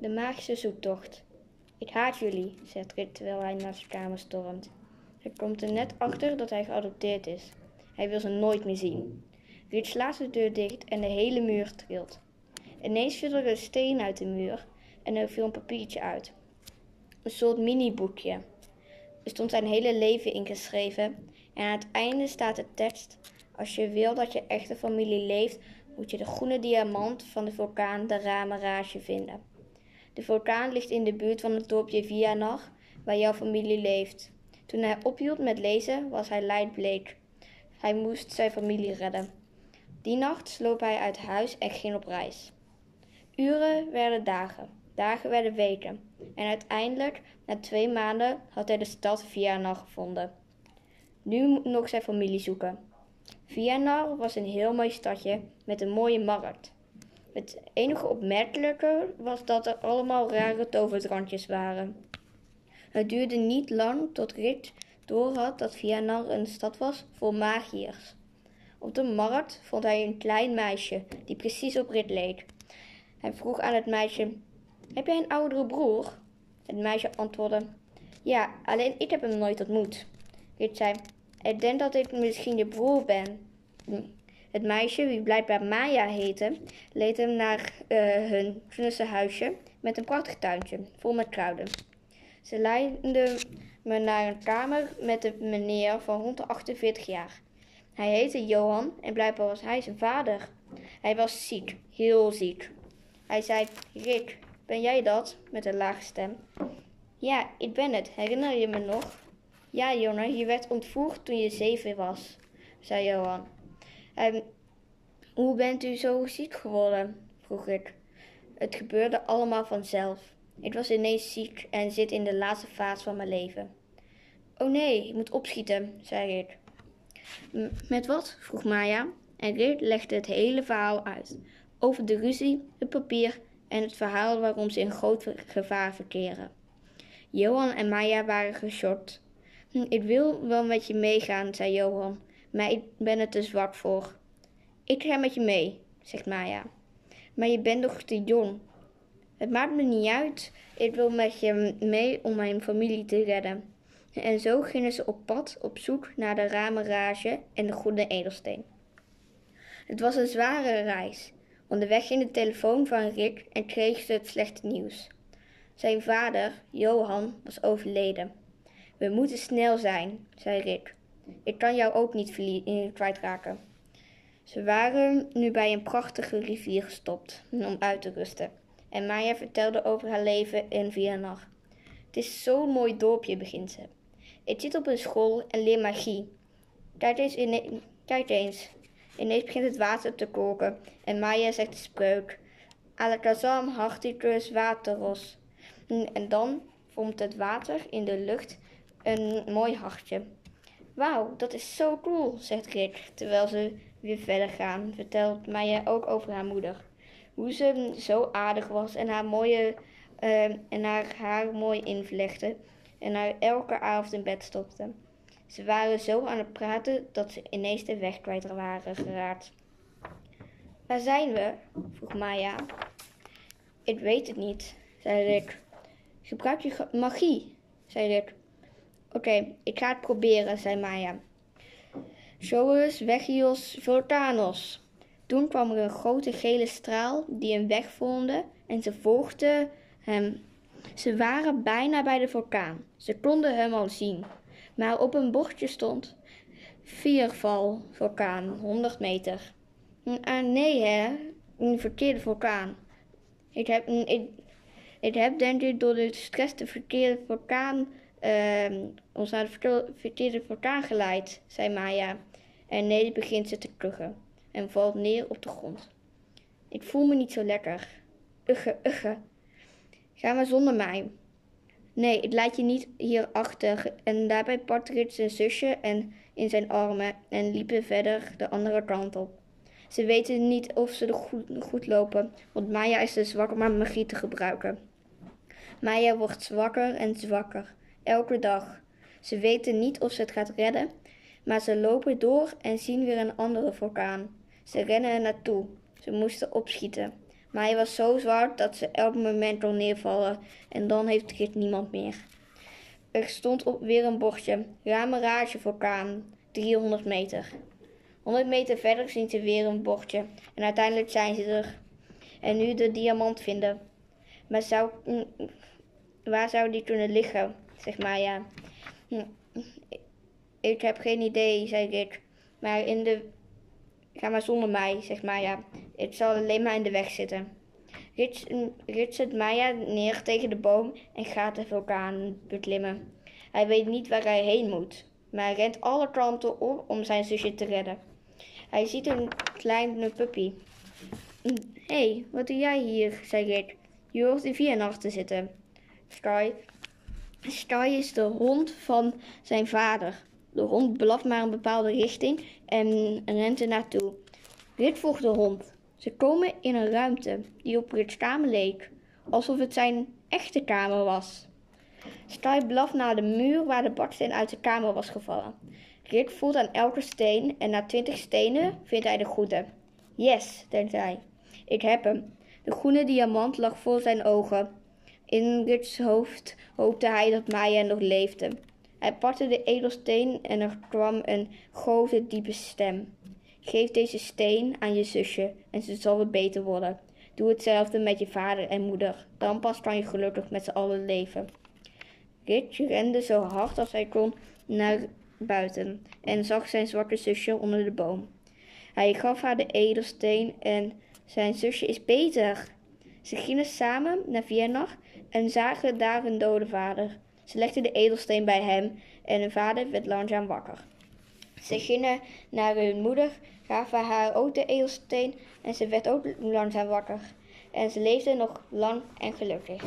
De magische zoektocht. Ik haat jullie, zegt Rick terwijl hij naar zijn kamer stormt. Hij komt er net achter dat hij geadopteerd is. Hij wil ze nooit meer zien. Rick slaat de deur dicht en de hele muur trilt. Ineens viel er een steen uit de muur en er viel een papiertje uit. Een soort mini-boekje. Er stond zijn hele leven ingeschreven en aan het einde staat de tekst: Als je wil dat je echte familie leeft, moet je de groene diamant van de vulkaan de Ramerage vinden. De vulkaan ligt in de buurt van het dorpje Vianar, waar jouw familie leeft. Toen hij ophield met lezen, was hij lijdbleek. Hij moest zijn familie redden. Die nacht sloop hij uit huis en ging op reis. Uren werden dagen, dagen werden weken. En uiteindelijk, na twee maanden, had hij de stad Vianar gevonden. Nu moet nog zijn familie zoeken. Vianar was een heel mooi stadje met een mooie markt. Het enige opmerkelijke was dat er allemaal rare toverdrankjes waren. Het duurde niet lang tot Rick doorhad dat Vianar een stad was vol magiërs. Op de markt vond hij een klein meisje die precies op Rit leek. Hij vroeg aan het meisje: Heb jij een oudere broer? Het meisje antwoordde: Ja, alleen ik heb hem nooit ontmoet. Rit zei: Ik denk dat ik misschien je broer ben. Het meisje, wie blijkbaar Maya heette, leed hem naar uh, hun knusse huisje met een prachtig tuintje vol met kruiden. Ze leidde me naar een kamer met een meneer van rond de 48 jaar. Hij heette Johan en blijkbaar was hij zijn vader. Hij was ziek, heel ziek. Hij zei: Rick, ben jij dat? met een lage stem. Ja, ik ben het. Herinner je me nog? Ja, Jonas, je werd ontvoerd toen je zeven was, zei Johan. En hoe bent u zo ziek geworden? vroeg ik. Het gebeurde allemaal vanzelf. Ik was ineens ziek en zit in de laatste fase van mijn leven. Oh nee, ik moet opschieten, zei ik. Met wat? vroeg Maya. En Rick legde het hele verhaal uit. Over de ruzie, het papier en het verhaal waarom ze in groot gevaar verkeren. Johan en Maya waren geschokt. Hm, ik wil wel met je meegaan, zei Johan, maar ik ben er te zwak voor. Ik ga met je mee, zegt Maya. Maar je bent nog te jong. Het maakt me niet uit. Ik wil met je mee om mijn familie te redden. En zo gingen ze op pad op zoek naar de ramerage en de goede edelsteen. Het was een zware reis. Onderweg ging de telefoon van Rick en kreeg ze het slechte nieuws. Zijn vader, Johan, was overleden. We moeten snel zijn, zei Rick. Ik kan jou ook niet kwijtraken. Ze waren nu bij een prachtige rivier gestopt om uit te rusten. En Maya vertelde over haar leven in Vianar. Het is zo'n mooi dorpje, begint ze. Ik zit op een school en leer magie. Kijk eens, in, kijk eens. Ineens begint het water te koken en Maya zegt de spreuk. Alakazam harticus wateros. En dan vormt het water in de lucht een mooi hartje. Wauw, dat is zo cool, zegt Rick, terwijl ze weer verder gaan. Vertelt Maya ook over haar moeder. Hoe ze zo aardig was en haar mooie uh, en haar haar mooi invlechten en haar elke avond in bed stopte. Ze waren zo aan het praten dat ze ineens de weg kwijt waren geraakt. Waar zijn we? vroeg Maya. Ik weet het niet, zei Rick. Gebruik je magie, zei Rick. Oké, ik ga het proberen, zei Maya. Zoals Vegios Vulcanos. Toen kwam er een grote gele straal die een weg vormde en ze volgden hem. Ze waren bijna bij de vulkaan. Ze konden hem al zien. Maar op een bordje stond Vierval vulkaan, 100 meter. Ah, nee hè, een verkeerde vulkaan. Ik heb, ik, ik heb denk ik door de stress de verkeerde vulkaan, uh, ons naar de verkeerde vulkaan geleid, zei Maya. En nee, begint ze te kuchen en valt neer op de grond. Ik voel me niet zo lekker. Ugge, ugge. Ga maar zonder mij. Nee, ik laat je niet hier achter. En daarbij pakt Rit zijn zusje en in zijn armen en liepen verder de andere kant op. Ze weten niet of ze er goed, goed lopen, want Maya is te zwak om magie te gebruiken. Maya wordt zwakker en zwakker, elke dag. Ze weten niet of ze het gaat redden, maar ze lopen door en zien weer een andere vulkaan. Ze rennen er naartoe. Ze moesten opschieten, Maar hij was zo zwart dat ze elk moment kon neervallen en dan heeft Grit niemand meer. Er stond op weer een bordje, Ramerage vulkaan, 300 meter. 100 meter verder zien ze weer een bordje en uiteindelijk zijn ze er. En nu de diamant vinden. Maar zou, waar zou die kunnen liggen? Zeg maar ja. Hm, ik heb geen idee, zei Rick. Maar in de. Ga maar zonder mij, zeg Maya. Het zal alleen maar in de weg zitten. Rit zet Maya neer tegen de boom en gaat de vulkaan beklimmen. Hij weet niet waar hij heen moet, maar hij rent alle kanten op om zijn zusje te redden. Hij ziet een kleine puppy. Hé, hey, wat doe jij hier? zei Rick. Je hoort in vier nachten zitten. Sky. Sky is de hond van zijn vader. De hond blaft naar een bepaalde richting en rent er naartoe. Rit volgt de hond. Ze komen in een ruimte die op Rits kamer leek, alsof het zijn echte kamer was. Sky blaft naar de muur waar de baksteen uit de kamer was gevallen. Rick voelt aan elke steen en na twintig stenen vindt hij de goede. Yes, denkt hij. Ik heb hem. De groene diamant lag voor zijn ogen. In Ricks hoofd hoopte hij dat Maya nog leefde. Hij pakte de edelsteen en er kwam een grote, diepe stem. Geef deze steen aan je zusje en ze zal weer beter worden. Doe hetzelfde met je vader en moeder. Dan pas kan je gelukkig met z'n allen leven. Rich rende zo hard als hij kon naar buiten en zag zijn zwarte zusje onder de boom. Hij gaf haar de edelsteen en zijn zusje is beter. Ze gingen samen naar Vienna en zagen daar hun dode vader. Ze legden de edelsteen bij hem en hun vader werd langzaam wakker. Ze gingen naar hun moeder, gaven haar ook de edelsteen en ze werd ook langzaam wakker. En ze leefden nog lang en gelukkig.